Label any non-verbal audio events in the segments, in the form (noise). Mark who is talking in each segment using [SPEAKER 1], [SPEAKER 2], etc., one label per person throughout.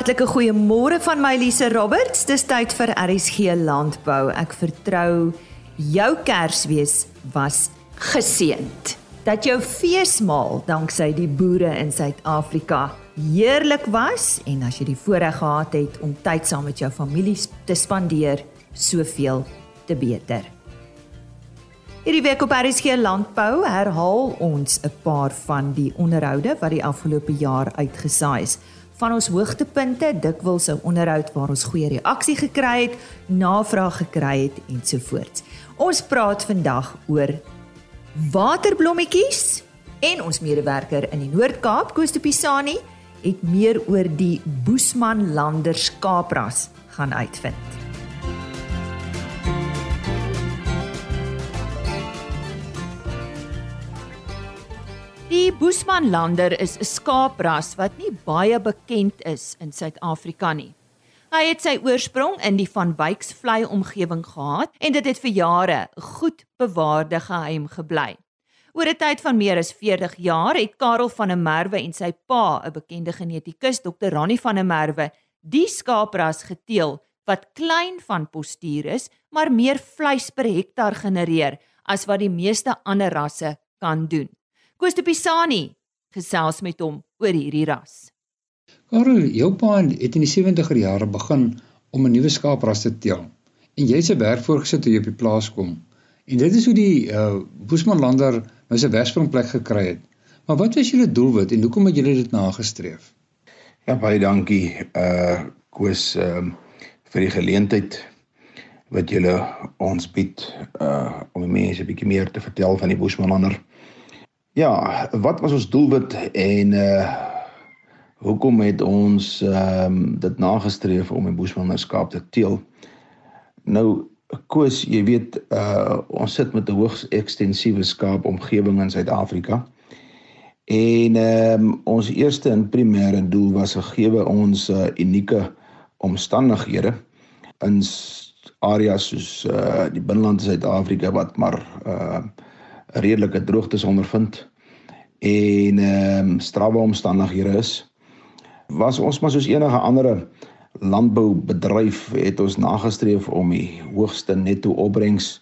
[SPEAKER 1] hartlike goeiemôre van my Lise Roberts. Dis tyd vir RSG Landbou. Ek vertrou jou Kersfees was geseënd. Dat jou feesmaal danksy die boere in Suid-Afrika heerlik was en as jy die voorreg gehad het om tyd saam met jou familie te spandeer, soveel te beter. Hierdie week op RSG Landbou herhaal ons 'n paar van die onderhoude wat die afgelope jaar uitgesaai is van ons hoogtepunte, dikwels 'n onderhoud waar ons goeie reaksie gekry het, navraag gekry het ensovoorts. Ons praat vandag oor waterblommetjies en ons medewerker in die Noord-Kaap, Koos de Pisani, het meer oor die Boesman Lander skaapras gaan uitvind. Boesmanlander is 'n skaapras wat nie baie bekend is in Suid-Afrika nie. Hy het sy oorsprong in die Van Wyks vlei omgewing gehad en dit het vir jare goed bewaarde geheim gebly. Oor 'n tyd van meer as 40 jaar het Karel van der Merwe en sy pa, 'n bekende genetikus, Dr. Ronnie van der Merwe, die skaapras geteel wat klein van postuur is, maar meer vleis per hektaar genereer as wat die meeste ander rasse kan doen. Koos de Pisani gesels met hom oor hierdie ras.
[SPEAKER 2] Karel, jou pa het in die 70er jare begin om 'n nuwe skaapras te teel. En jy se werk voorgesit toe jy op die plaas kom. En dit is hoe die uh Boesmanlander nou sy wegspringplek gekry het. Maar wat was julle doelwit en hoekom het julle dit nagestreef?
[SPEAKER 3] Ja, baie dankie uh Koos ehm uh, vir die geleentheid wat julle ons bied uh om die mense 'n bietjie meer te vertel van die Boesmanlander. Ja, wat was ons doelwit en uh hoekom het ons ehm um, dit nagestreef om 'n boesmannerskap te teel? Nou Koos, jy weet uh ons sit met 'n hoogs ekstensiewe skaapomgewing in Suid-Afrika. En ehm um, ons eerste en primêre doel was gegee ons uh, unieke omstandighede in areas soos uh die binneland Suid-Afrika wat maar uh redelike droogtes ondervind en ehm um, strawwe omstandighede is was ons maar soos enige ander landboubedryf het ons nagestreef om die hoogste netto opbrengs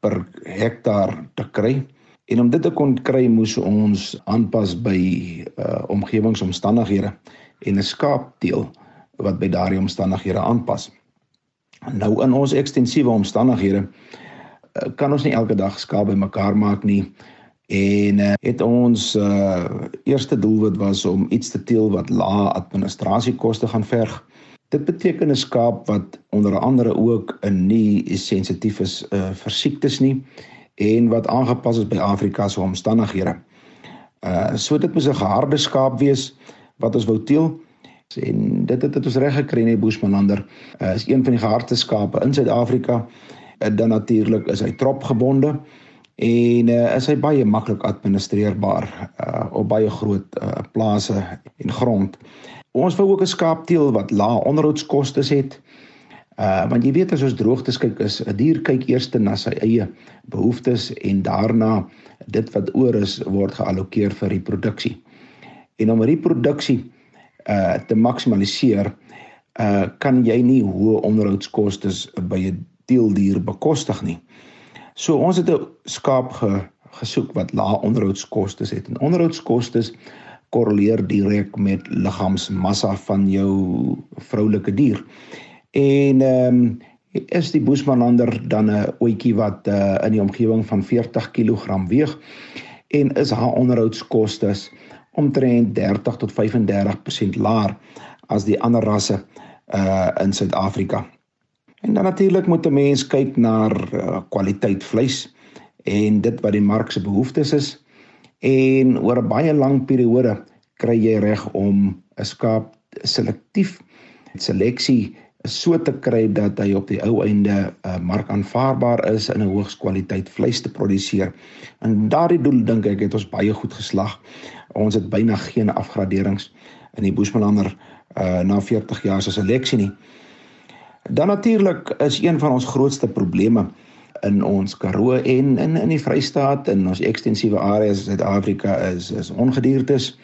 [SPEAKER 3] per hektaar te kry en om dit te kon kry moes ons aanpas by uh, omgewingsomstandighede en 'n skaapteel wat by daardie omstandighede aanpas. Nou in ons ekstensiewe omstandighede kan ons nie elke dag skaap bymekaar maak nie. En uh, het ons uh, eerste doelwit was om iets te teel wat lae administrasiekoste gaan verg. Dit beteken 'n skaap wat onder andere ook 'n nie sensitief is uh, vir siektes nie en wat aangepas is by Afrika se omstandighede. Uh so dit moet 'n geharde skaap wees wat ons wou teel en dit het ons reg gekry in die Boesmanlander. Uh is een van die gehardste skape in Suid-Afrika eh, dan natuurlik is hy tropgebonde en uh, is hy baie maklik administreerbaar uh, op baie groot uh, plase en grond. Ons wou ook 'n skaapteel wat lae onderhoudskoste het. Uh want jy weet as ons droogtes kyk is 'n dier kyk eers na sy eie behoeftes en daarna dit wat oor is word geallokeer vir reproduksie. En om reproduksie uh te maksimaliseer uh kan jy nie hoë onderhoudskoste by 'n teeldier bekostig nie. So ons het 'n skaap ge, gesoek wat lae onderhoudskoste het. En onderhoudskoste korreleer direk met liggaamsmassa van jou vroulike dier. En ehm um, is die Boesmanlander dan 'n oetjie wat uh, in die omgewing van 40 kg weeg en is haar onderhoudskoste omtrent 30 tot 35% laer as die ander rasse uh in Suid-Afrika. En dan natuurlik moet 'n mens kyk na uh, kwaliteit vleis en dit wat die mark se behoeftes is. En oor 'n baie lang periode kry jy reg om 'n skaap selektief seleksie so te kry dat hy op die ou einde uh, mark aanvaarbaar is en 'n hoogs kwaliteit vleis te produseer. En daardie doel dink ek het ons baie goed geslag. Ons het byna geen afgraderings in die Boesmanlander uh, na 40 jaar se seleksie nie. Dan natuurlik is een van ons grootste probleme in ons Karoo en in in die Vrystaat en ons ekstensiewe areas in Suid-Afrika is is ongediertes.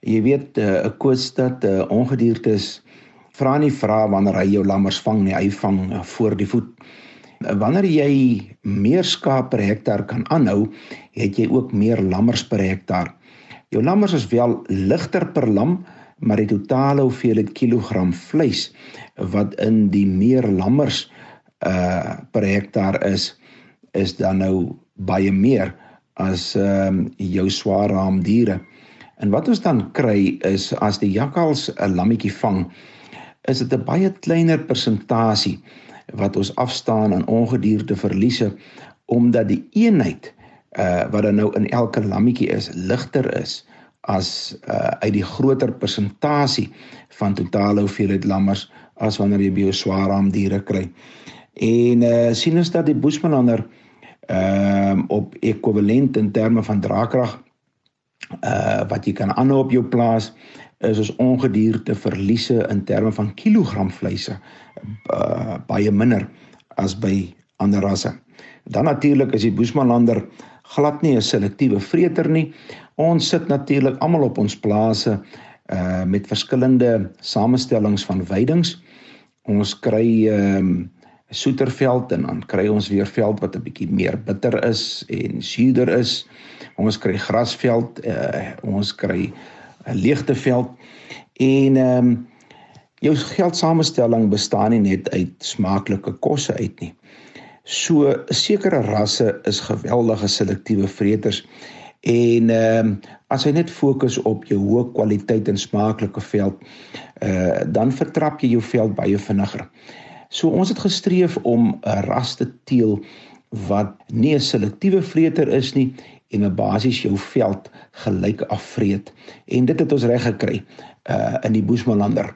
[SPEAKER 3] Jy weet 'n uh, koos dat uh, ongediertes vra nie vra wanneer hy jou lammers vang nie, hy vang uh, voor die voet. Wanneer jy meer skaap per hektaar kan aanhou, het jy ook meer lammers per hektaar. Jou lammers is wel ligter per lam, maar die totale hoeveelheid kilogram vleis wat in die meer lammers uh per hektaar is is dan nou baie meer as ehm um, jou swaar raamdiere. En wat ons dan kry is as die jakkals 'n lammetjie vang, is dit 'n baie kleiner persentasie wat ons afstaan aan ongedierte verliese omdat die eenheid uh wat dan nou in elke lammetjie is ligter is as uh uit die groter persentasie van totale hoeveelheid lammers as wanneer jy jou swaar raamdiere kry. En uh sien ons dat die Boesmanlander ehm uh, op ekwivalent in terme van draagkrag uh wat jy kan aanhou op jou plaas is ons ongedierte verliese in terme van kilogram vleise uh, baie minder as by ander rasse. Dan natuurlik is die Boesmanlander glad nie 'n selektiewe vreter nie. Ons sit natuurlik almal op ons plase uh met verskillende samestellings van weidings. Ons kry ehm um, soeterveld en dan kry ons weer veld wat 'n bietjie meer bitter is en suurder is. Ons kry grasveld, uh, ons kry 'n leegteveld en ehm um, jou geldsamestelling bestaan nie net uit smaaklike kosse uit nie. So sekere rasse is geweldige selektiewe vreters en ehm um, as jy net fokus op jou hoë kwaliteit en smaaklike veld, uh dan vertrap jy jou veld baie vinniger. So ons het gestreef om 'n ras te teel wat nie 'n selektiewe vreter is nie en 'n basies jou veld gelyk afvreet. En dit het ons reg gekry uh in die Boesmanlander.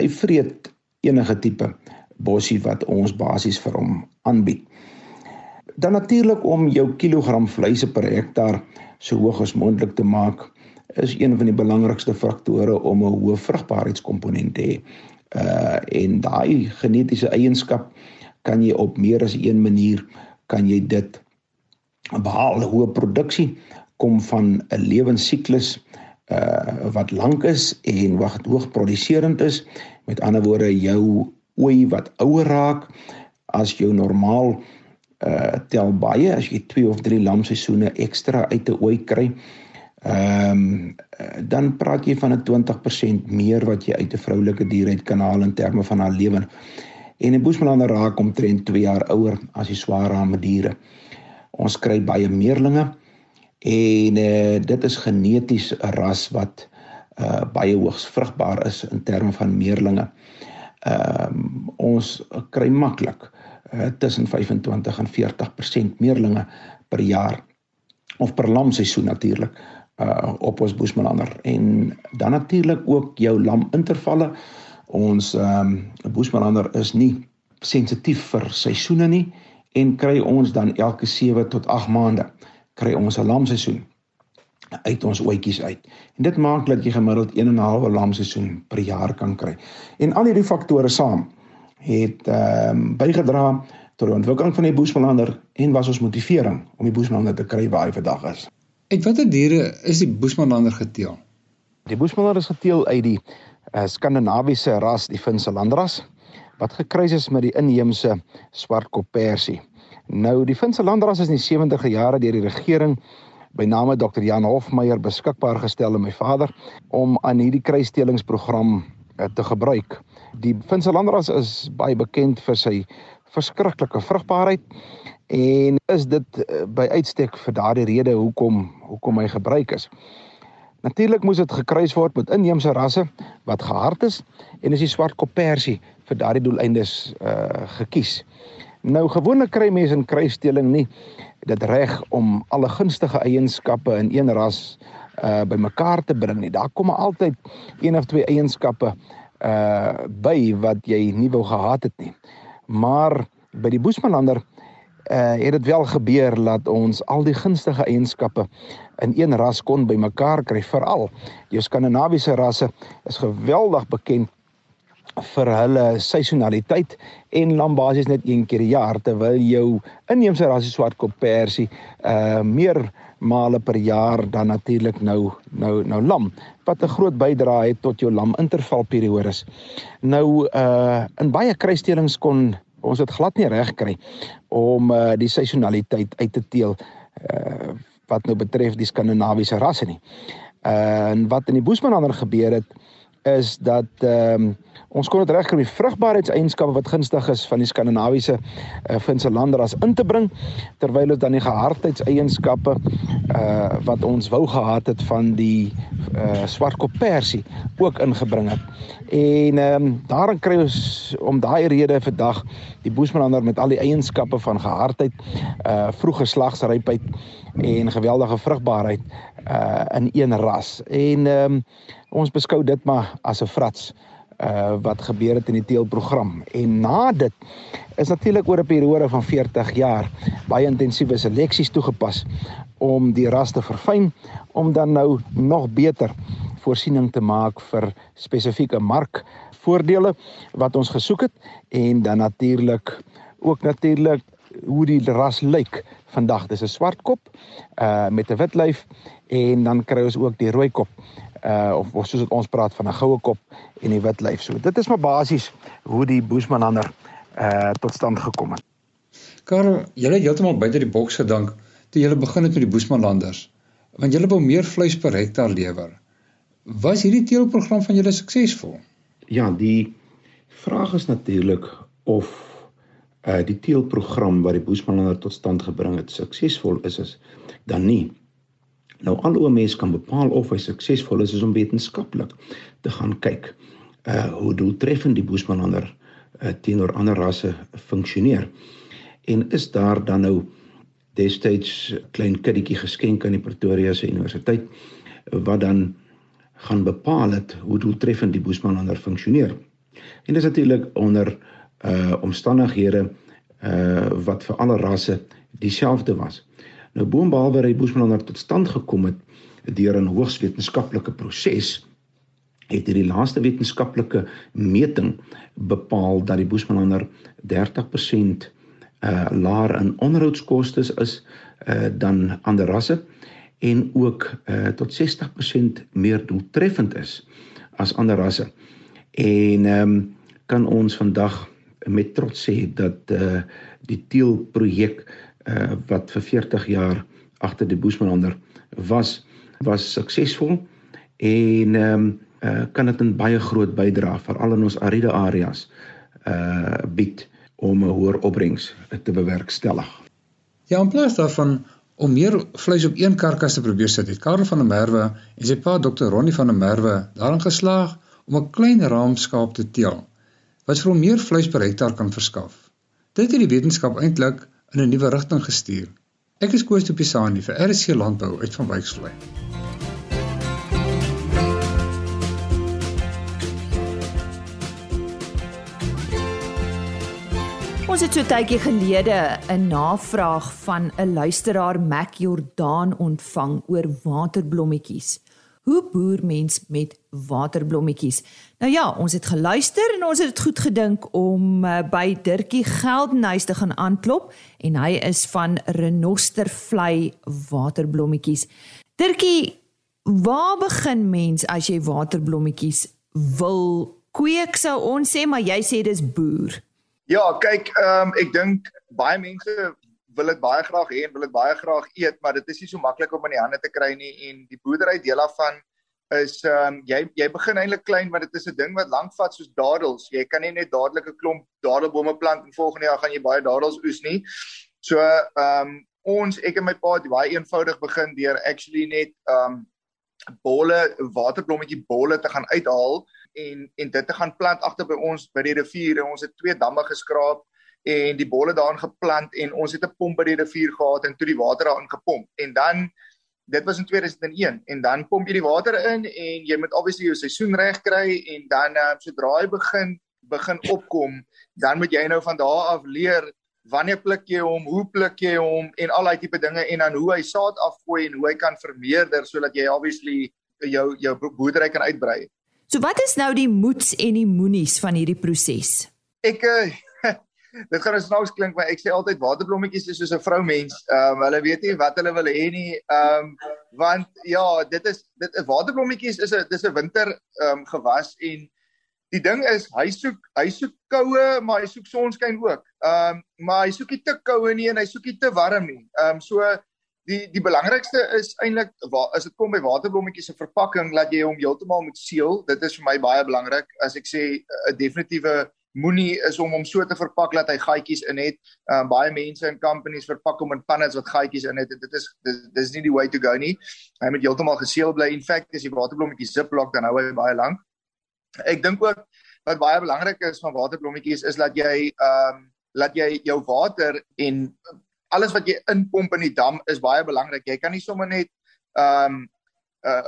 [SPEAKER 3] Hy vreet enige tipe bossie wat ons basies vir hom aanbied. Dan natuurlik om jou kilogram vleis per hektaar so hoog as moontlik te maak is een van die belangrikste faktore om 'n hoë vrugbaarheidskomponent te hê. Uh en daai genetiese eienskap kan jy op meer as een manier kan jy dit behaal. Hoë produksie kom van 'n lewensiklus uh wat lank is en wat hoog produserend is. Met ander woorde jou ooi wat ouer raak as jou normaal uh tel baie as jy 2 of 3 lamseisoene ekstra uit 'n ooi kry Ehm um, dan praat jy van 'n 20% meer wat jy uit 'n vroulike dier uit kan haal in terme van haar lewe. En 'n Boesmanlander raak omtrent 2 jaar ouer as die swaarrame diere. Ons kry baie meerlinge en uh, dit is geneties 'n ras wat uh, baie hoogs vrugbaar is in terme van meerlinge. Ehm um, ons kry maklik uh, tussen 25 en 40% meerlinge per jaar of per lamseisoen natuurlik uh op ons Boesmanlander en dan natuurlik ook jou lam intervalle. Ons ehm um, Boesmanlander is nie sensitief vir seisoene nie en kry ons dan elke 7 tot 8 maande kry ons 'n lamseisoen uit ons oetjies uit. En dit maak dat jy gemiddeld 1 en 'n half lamseisoen per jaar kan kry. En al hierdie faktore saam het ehm um, bygedra tot die ontwikkeling van die Boesmanlander en was ons motivering om die Boesmanlander te kry waar hy vandag is.
[SPEAKER 2] Uit watter diere is die Boesmanlander geteel?
[SPEAKER 3] Die Boesmanlander is geteel uit die uh, Skandinawiese ras, die Finse landras, wat gekruis is met die inheemse swartkop persie. Nou die Finse landras is in die 70e jare deur die regering by name Dr. Jan Hofmeyer beskikbaar gestel aan my vader om aan hierdie kruisstelingsprogram uh, te gebruik. Die Finse landras is baie bekend vir sy verskriklike vrugbaarheid en is dit uh, by uitstek vir daardie rede hoekom hoekom hy gebruik is. Natuurlik moes dit gekruis word met inheemse rasse wat gehard is en is die swart kopersie vir daardie doeleindes uh gekies. Nou gewoonlik kry mense in kruisstelling nie dit reg om alle gunstige eienskappe in een ras uh bymekaar te bring nie. Daar kom altyd een of twee eienskappe uh by wat jy nie wou gehad het nie. Maar by die Boesmanlander uh het dit wel gebeur dat ons al die gunstige eienskappe in een ras kon bymekaar kry veral die skandinawiese rasse is geweldig bekend vir hulle seisonaliteit en lam basies net een keer per jaar terwyl jou inheemse rasse swartkop persie uh meer male per jaar dan natuurlik nou nou nou lam wat 'n groot bydrae het tot jou lam intervalperiodes. Nou uh in baie kruisstelings kon ons dit glad nie reg kry om uh die seisonaliteit uit te teel uh wat nou betref die skandinawiese rasse nie. Uh en wat in die Boesmanander gebeur het is dat ehm um, ons kon dit regkry om die vrugbaarheidseienskappe wat gunstig is van die skandinawiese uh, finse landeras in te bring terwyl dit dan die gehardheidseienskappe uh wat ons wou gehad het van die uh swartkop persie ook ingebring het. En ehm um, daarin kry ons om daai rede vandag die boesmanander met al die eienskappe van gehardheid, uh vroeë slagsrypheid en geweldige vrugbaarheid uh in een ras. En ehm um, ons beskou dit maar as 'n frats uh wat gebeur het in die teelprogram. En na dit is natuurlik oor 'n periode van 40 jaar baie intensiewe seleksies toegepas om die ras te verfyn om dan nou nog beter voorsiening te maak vir spesifieke markvoordele wat ons gesoek het en dan natuurlik ook natuurlik hoe die ras lyk vandag. Dis 'n swart kop uh met 'n wit lyf en dan kry ons ook die rooi kop uh of, of soos ons praat van 'n goue kop en die wit lyf. So dit is maar basies hoe die Boesmanander uh tot stand gekom het.
[SPEAKER 2] Karel, julle het heeltemal buite die boks gedink toe julle begin het met die Boesmanlanders. Want julle wou meer vleis per hektaar lewer. Was hierdie teelprogram van julle suksesvol?
[SPEAKER 3] Ja, die vraag is natuurlik of uh die teelprogram wat die Boesmanlander tot stand gebring het suksesvol is is dan nie. Nou al hoe mense kan bepaal of hy suksesvol is is om wetenskaplik te gaan kyk uh hoe doeltreffend die Boesmanlander uh teenoor ander rasse funksioneer. En is daar dan nou destyds klein kindertjie geskenk aan die Pretoria se Universiteit wat dan gaan bepaal het hoe doeltreffend die Boesmanlander funksioneer. En dis natuurlik onder uh omstandighede uh wat vir alle rasse dieselfde was. Nou boonbehalwe Boesmanlander tot stand gekom het deur 'n hoogs wetenskaplike proses het hierdie laaste wetenskaplike meting bepaal dat die Boesmanlander 30% uh laer in onderhoudskoste is uh dan ander rasse en ook uh tot 60% meer doeltreffend is as ander rasse. En ehm um, kan ons vandag met trots sê dat uh die Teel projek uh wat vir 40 jaar agter die Boesmanander was was suksesvol en ehm um, uh kan dit 'n baie groot bydrae veral in ons ariede areas uh bied om 'n hoër opbrengs te bewerkstellig.
[SPEAKER 2] Ja, in plaas daarvan om meer vleis op een karkas te probeer sit, het Karel van der Merwe en sy pa Dr. Ronnie van der Merwe daarin geslaag om 'n klein raamskaap te teel wat vir hom meer vleis per hektaar kan verskaf. Dit het die wetenskap eintlik in 'n nuwe rigting gestuur. Ek is Koos de Pisani vir RC Landbou uit van Wyksvlei.
[SPEAKER 1] Ons het so tydjie gelede 'n navraag van 'n luisteraar Mac Jordaan ontvang oor waterblommetjies. Hoe boer mens met waterblommetjies? Nou ja, ons het geluister en ons het dit goed gedink om uh, by Dirkie Geldenhuis te gaan aanklop en hy is van Renostervlei waterblommetjies. Dirkie, waar begin mens as jy waterblommetjies wil kweek sou ons sê, maar jy sê dis boer.
[SPEAKER 4] Ja, kyk, um, ek dink baie mense wil dit baie graag hê en wil dit baie graag eet, maar dit is nie so maklik om in die hande te kry nie en die boerdery deel daarvan is ehm um, jy jy begin eintlik klein want dit is 'n ding wat lank vat soos dadels. Jy kan nie net dadelik 'n klomp dadelbome plant en volgende jaar gaan jy baie dadels oes nie. So ehm um, ons ek en my pa het baie eenvoudig begin deur actually net ehm um, bolle waterblommetjie bolle te gaan uithaal en en dit te gaan plant agter by ons by die rivier en ons het twee damme geskraap en die bolle daarin geplant en ons het 'n pomp by die rivier gehad en toe die water daarin gepomp en dan dit was in 2001 en dan pomp jy die water in en jy moet obviously jou seisoen reg kry en dan uh, sodra hy begin begin opkom dan moet jy nou van daar af leer wanneer pluk jy hom hoe pluk jy hom en al daai tipe dinge en dan hoe hy saad afgooi en hoe hy kan vermeerder sodat jy obviously jou jou boerdery kan uitbrei
[SPEAKER 1] So wat is nou die moets en die moenies van hierdie proses?
[SPEAKER 4] Ek uh, dit gaan snaaks klink maar ek sê altyd waterblommetjies is soos 'n vroumens. Ehm um, hulle weet nie wat hulle wil hê nie. Ehm um, want ja, dit is dit 'n waterblommetjies is 'n dis 'n winter ehm um, gewas en die ding is hy soek hy soek koue maar hy soek sonskyn ook. Ehm um, maar hy soek nie te koue nie en hy soek nie te warm nie. Ehm um, so die die belangrikste is eintlik as dit kom by waterblommetjies se verpakking dat jy hom heeltemal moet seël. Dit is vir my baie belangrik. As ek sê 'n definitiewe moenie is om hom so te verpak dat hy gaatjies in het. Um, baie mense in companies verpak hom in pannes wat gaatjies in het. Dit is dis dis nie die way to go nie. Hy moet heeltemal geseël bly. In fact, as die waterblommetjie ziplock dan hou hy baie lank. Ek dink ook wat baie belangrik is van waterblommetjies is dat jy ehm um, laat jy jou water en alles wat jy inpomp in die dam is baie belangrik. Jy kan nie sommer net ehm um, uh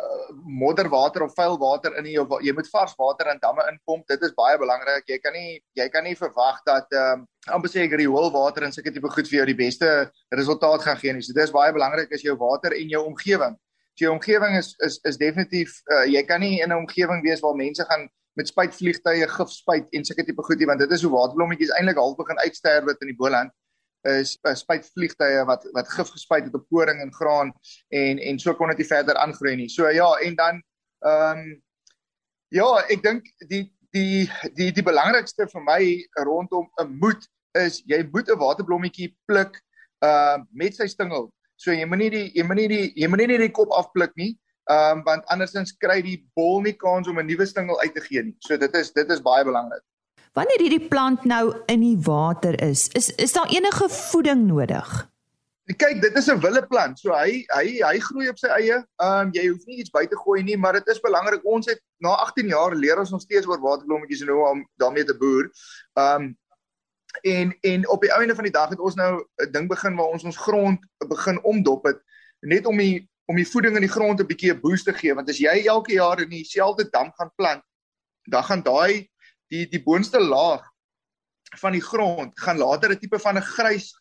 [SPEAKER 4] modderwater of vuil water in jou jy moet vars water in damme inpomp. Dit is baie belangrik jy kan nie jy kan nie verwag dat ehm um, amper sê ek rioolwater en sulke tipe goed vir jou die beste resultaat gaan gee nie. So dit is baie belangrik is jou water en jou omgewing so jou omgewing is is is definitief uh, jy kan nie in 'n omgewing wees waar mense gaan met spuitvliegtye gif spuit en sulke tipe goed nie want dit is hoe waterblommetjies eintlik half begin uitsterwe in die Boland is uh, spuitvliegtye wat wat gif gespuit het op koring en graan en en so kon dit nie verder aangroei nie. So ja, en dan ehm um, ja, ek dink die die die die belangrikste vir my rondom 'n moed is jy moet 'n waterblommetjie pluk ehm uh, met sy stingel. So jy moenie die jy moenie die jy moenie net die kop afpluk nie. Ehm um, want andersins kry die bol nie kans om 'n nuwe stingel uit te gee nie. So dit is dit is baie belangrik.
[SPEAKER 1] Wanneer hierdie plant nou in die water is, is is daar enige voeding nodig?
[SPEAKER 4] Kyk, dit is 'n willeplant. So hy hy hy groei op sy eie. Ehm um, jy hoef nie iets by te gooi nie, maar dit is belangrik. Ons het na 18 jaar leer ons nog steeds oor waterblommetjies en hoe om daarmee te boer. Ehm um, en en op die einde van die dag het ons nou 'n ding begin waar ons ons grond begin omdop het net om die om die voeding in die grond 'n bietjie 'n boost te gee want as jy elke jaar in dieselfde dam gaan plant dan gaan daai die die boonste laag van die grond gaan later 'n tipe van 'n grys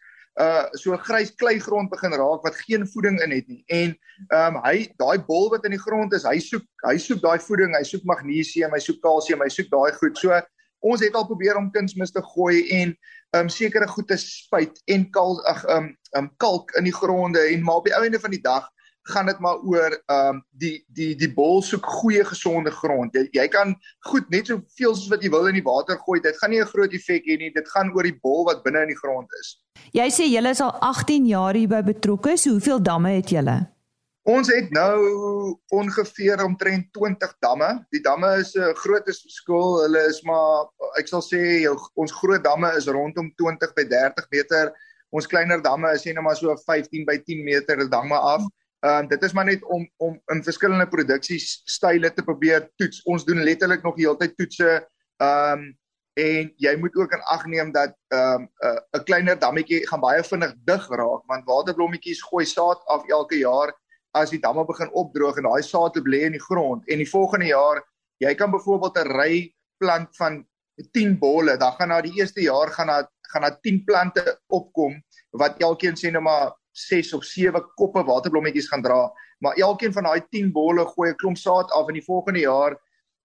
[SPEAKER 4] uh so grys kleigrond begin raak wat geen voeding in het nie. En ehm um, hy daai bol wat in die grond is, hy soek hy soek daai voeding, hy soek magnesium, hy soek kalsium, hy soek daai goed. So ons het al probeer om kunsmis te gooi en ehm um, sekere goed te spuit en kal ag ehm um, um, kalk in die gronde en maar op die einde van die dag gaan dit maar oor ehm um, die die die bol soek goeie gesonde grond. Jy, jy kan goed net soveel soos wat jy wil in die water gooi. Dit gaan nie 'n groot effek hê nie. Dit gaan oor die bol wat binne in die grond is.
[SPEAKER 1] Jy sê julle is al 18 jaar hierby betrokke. So hoeveel damme het julle?
[SPEAKER 4] Ons het nou ongeveer omtrent 20 damme. Die damme is 'n uh, groot skool. Hulle is maar ek sal sê jou ons groot damme is rondom 20 by 30 meter. Ons kleiner damme is net maar so 15 by 10 meter damme af. Ehm um, dit is maar net om om in verskillende produksiestyle te probeer toets. Ons doen letterlik nog die hele tyd toetse. Ehm um, en jy moet ook in ag neem dat ehm um, 'n uh, kleiner dammetjie gaan baie vinnig dig raak want waterblommetjies gooi saad af elke jaar as die damme begin opdroog en daai saad lê in die grond en die volgende jaar jy kan byvoorbeeld 'n ry plant van 10 bolle, dan gaan na die eerste jaar gaan na gaan na 10 plante opkom wat elkeen sê nou maar 6 of 7 koppe waterblommetjies gaan dra, maar elkeen van daai 10 bolle gooi 'n klomp saad af in die volgende jaar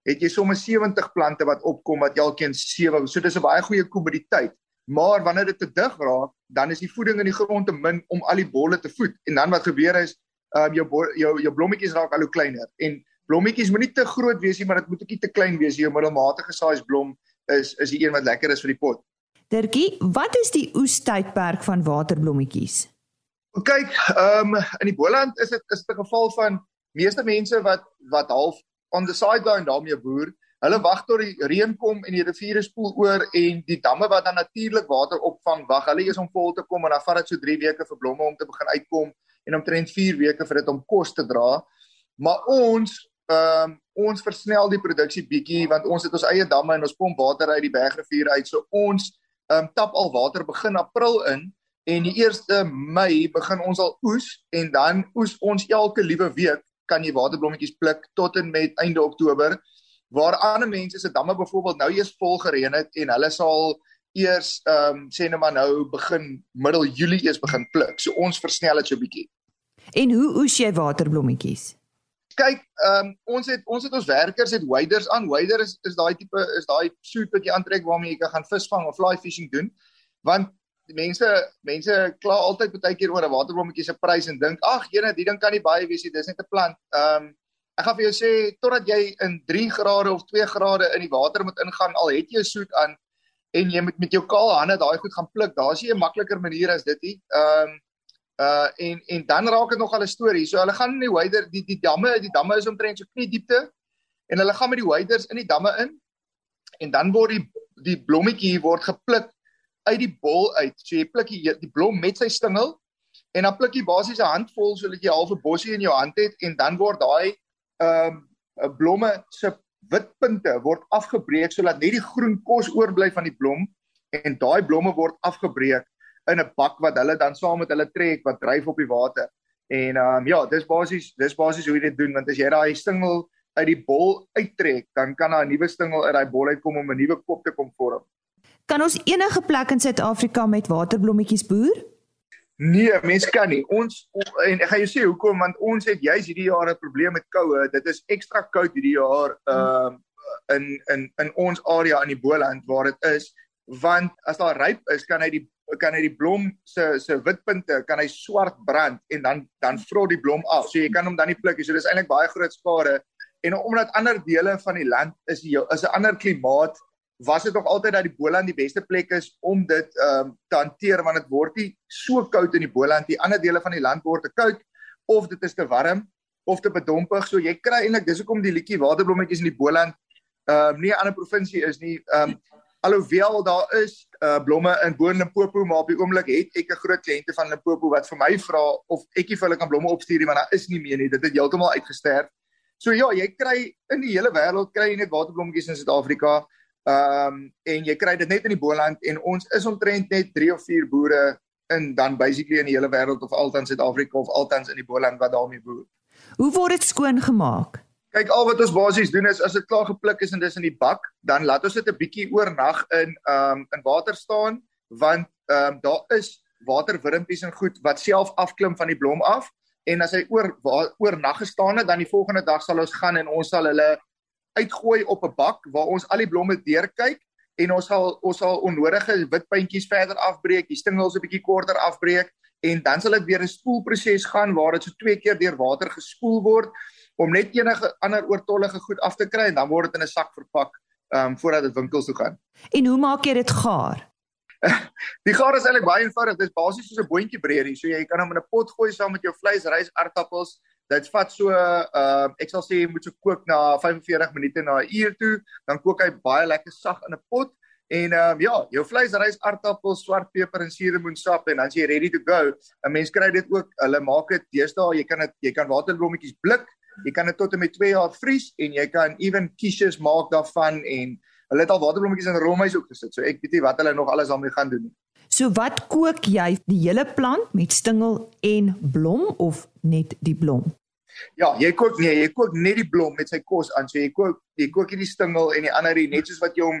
[SPEAKER 4] het jy sommer 70 plante wat opkom wat elkeen 7. So dis 'n baie goeie kommoditeit. Maar wanneer dit te dig raak, dan is die voeding in die grond te min om al die bolle te voed. En dan wat gebeur is, ehm um, jou jou jou blommetjies raak al hoe kleiner. En blommetjies moenie te groot wees nie, maar dit moet ook nie te klein wees nie. Jou middelmatige size blom is is die een wat lekker is vir die pot.
[SPEAKER 1] Dirkie, wat is die oestydperk van waterblommetjies?
[SPEAKER 4] Kyk, ehm um, in die Boland is dit is 'n geval van meeste mense wat wat half on the sideline daarmee boer. Hulle wag tot die reën kom en die riviere spoel oor en die damme wat dan natuurlik water opvang, wag hulle eers om vol te kom en dan vat dit so 3 weke vir blomme om te begin uitkom en omtrent 4 weke vir dit om kos te dra. Maar ons ehm um, ons versnel die produksie bietjie want ons het ons eie damme en ons pomp water uit die bergrivier uit. So ons ehm um, tap al water begin April in en die 1 Mei begin ons al oes en dan oes ons elke liewe week kan jy waterblommetjies pluk tot en met einde Oktober waar ander mense se damme byvoorbeeld nou eers vol gereën het en hulle sal eers ehm um, sê net maar nou begin middel Julie eers begin pluk. So ons versnel dit so bietjie.
[SPEAKER 1] En hoe oes jy waterblommetjies?
[SPEAKER 4] kyk, ehm um, ons het ons het ons werkers het waders aan. Wader is is daai tipe is daai suit wat jy aantrek waarmee jy kan gaan visvang of fly fishing doen. Want mense mense kla altyd baie keer oor 'n waterblommetjie se prys en dink, "Ag, jene, die ding kan nie baie wees nie. Dis net 'n plant." Ehm um, ek gaan vir jou sê totdat jy in 3 grade of 2 grade in die water moet ingaan, al het jy 'n suit aan en jy moet met jou kaal hande daai goed gaan pluk. Daar's nie 'n makliker manier as dit nie. Ehm um, uh en en dan raak dit nog al 'n storie. So hulle gaan in die wader die die damme, die damme is omtrent so knie diepte en hulle gaan met die waders in die damme in en dan word die die blommetjie word gepluk uit die bol uit. So jy pluk die, die blom met sy stingel en dan pluk jy basies 'n handvol sodat jy half 'n bossie in jou hand het en dan word daai ehm um, blomme se witpunte word afgebreek sodat net die groen kos oorbly van die blom en daai blomme word afgebreek in 'n bak wat hulle dan saam met hulle trek wat dryf op die water. En ehm um, ja, dis basies dis basies hoe jy dit doen want as jy daai stingel uit die bol uittrek, dan kan daar 'n nuwe stingel uit daai bol uitkom om 'n nuwe kop te kom vorm.
[SPEAKER 1] Kan ons enige plek in Suid-Afrika met waterblommetjies boer?
[SPEAKER 4] Nee, mens kan nie. Ons en ek gaan jou sê hoekom want ons het juis hierdie jaar 'n probleem met koue. Dit is ekstra koud hierdie jaar ehm uh, in in in ons area in die Boland waar dit is want as daar ryp is kan hy die kan hy die blom se se witpunte kan hy swart brand en dan dan vrot die blom af. So jy kan hom dan nie pluk nie. So dis eintlik baie groot skade. En omdat ander dele van die land is die, is 'n ander klimaat was dit nog altyd dat die Boland die beste plek is om dit ehm um, te hanteer want dit word nie so koud in die Boland die ander dele van die land word te koud of dit is te warm of te bedompig. So jy kry eintlik dis hoekom die liedjie waterblommetjies in die Boland ehm um, nie 'n ander provinsie is nie. Ehm um, alhoewel daar is uh, blomme in Boon-Limpopo maar op die oomblik het ek 'n groot kliënte van Limpopo wat vir my vra of ekie vir hulle kan blomme opstuur want daar is nie meer nie. Dit het heeltemal uitgesterf. So ja jy kry in die hele wêreld kry jy net waterblommetjies in Suid-Afrika Ehm um, en jy kry dit net in die Boland en ons is omtrent net 3 of 4 boere in dan basically in die hele wêreld of altans Suid-Afrika of altans in die Boland wat daarmee boer.
[SPEAKER 1] Hoe word dit skoon gemaak?
[SPEAKER 4] Kyk al wat ons basies doen is as dit klaar gepluk is en dis in die bak, dan laat ons dit 'n bietjie oornag in ehm um, in water staan want ehm um, daar is waterwurmpies en goed wat self afklim van die blom af en as hy oor oornag gestaan het dan die volgende dag sal ons gaan en ons sal hulle uitgooi op 'n bak waar ons al die blomme deurkyk en ons sal ons sal onnodige wit puntjies verder afbreek, die stingels 'n bietjie korter afbreek en dan sal dit weer 'n spoelproses gaan waar dit so twee keer deur water gespoel word om net enige ander oortollige goed af te kry en dan word dit in 'n sak verpak ehm um, voordat dit winkels toe gaan.
[SPEAKER 1] En hoe maak jy dit gaar? (laughs)
[SPEAKER 4] die gaar is eintlik baie eenvoudig. Dit is basies soos 'n boontjie breedie. So jy kan hom in 'n pot gooi saam met jou vleis, rys, aardappels, dit vat so ehm uh, ek sal sê jy moet so kook na 45 minute na 'n uur toe, dan kook hy baie lekker sag in 'n pot en ehm um, ja, jou vleis, rys, aardappels, swart peper en suurlemoensap en dan is jy ready to go. 'n Mens kry dit ook, hulle maak dit deesdae, jy kan dit jy kan waterblommetjies blik, jy kan dit tot en met 2 jaar vries en jy kan even quiches maak daarvan en hulle het al waterblommetjies in roomhuis ook gesit. So ek weet nie wat hulle nog alles daarmee gaan doen nie.
[SPEAKER 1] So wat kook jy die hele plant met stingel en blom of net die blom?
[SPEAKER 4] Ja, jy kook nee, jy kook net die blom met sy kos aan. So jy kook jy kook hierdie stingel en die ander net soos wat jy hom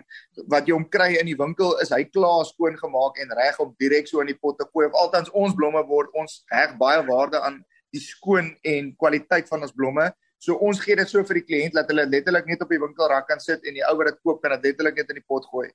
[SPEAKER 4] wat jy hom kry in die winkel is hy klaar skoon gemaak en reg om direk so in die pot te gooi. Of althans ons blomme word ons heg baie waarde aan die skoon en kwaliteit van ons blomme. So ons gee dit so vir die kliënt dat hulle letterlik net op die winkelrak kan sit en die ou wat dit koop kan dit letterlik net in die pot gooi.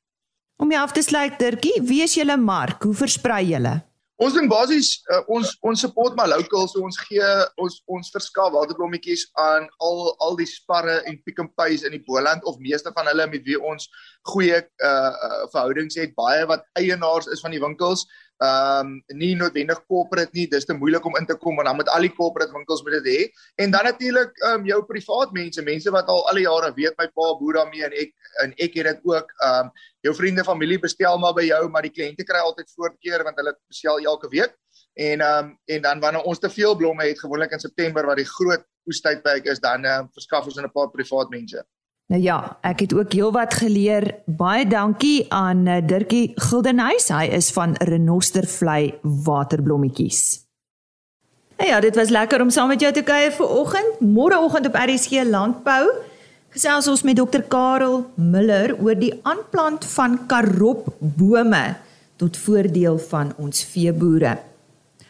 [SPEAKER 1] Om jy af te sluit Dirkie, wie is julle mark? Hoe versprei julle?
[SPEAKER 4] Ons doen basies uh, ons ons support maar local so ons gee ons ons verskaf waterblommetjies aan al al die sparre en pick and pays in die Boland of meeste van hulle met wie ons goeie uh, uh verhoudings het. Baie wat eienaars is van die winkels ehm um, nie noodwendig corporate nie dis te moeilik om in te kom en dan met al die corporate winkels moet dit hê. En dan natuurlik ehm um, jou privaat mense mense wat al al die jare weet my pa boer daarmee en ek en ek het dit ook ehm um, jou vriende familie bestel maar by jou maar die kliënte kry altyd voorkeur want hulle bestel elke week. En ehm um, en dan wanneer ons te veel blomme het gewoonlik in September wat die groot oestydperk is dan ehm um, verskaf ons 'n paar privaat mense
[SPEAKER 1] Nou ja, ek het ook heelwat geleer. Baie dankie aan eh, Dirkie Gildenhuys. Hy is van Renostervlei Waterblommetjies. Nou ja, dit was lekker om saam met jou te kuier vir oggend. Môreoggend op RSG Landbou gesels ons met Dr Karel Miller oor die aanplant van karopbome tot voordeel van ons veeboere.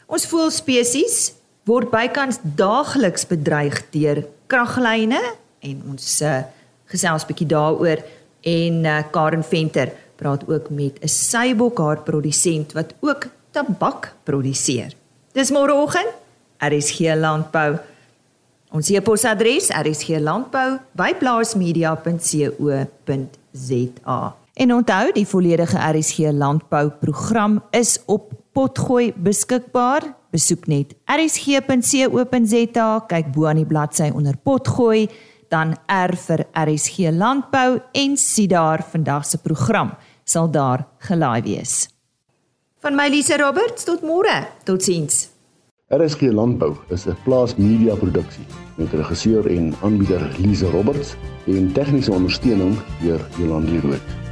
[SPEAKER 1] Ons voelspesies word bykans daagliks bedreig deur kraglyne en ons uh, gesels bietjie daaroor en uh, Karen Venter praat ook met 'n seibokhaar produsent wat ook tabak produseer. Dis môreoggend. RSG Landbou. Ons e-posadres rsglandbou@plaasmedia.co.za. En onthou, die volledige RSG Landbou program is op Potgooi beskikbaar. Besoek net rsg.co.za, kyk bo aan die bladsy onder Potgooi, dan R vir RSG Landbou en sien daar vandag se program sal daar gelaai wees. Van my Lise Roberts tot môre. Totsiens.
[SPEAKER 5] RSG Landbou is 'n plaas media produksie met regisseur en aanbieder Lise Roberts en tegniese ondersteuning deur Jolande Rooi.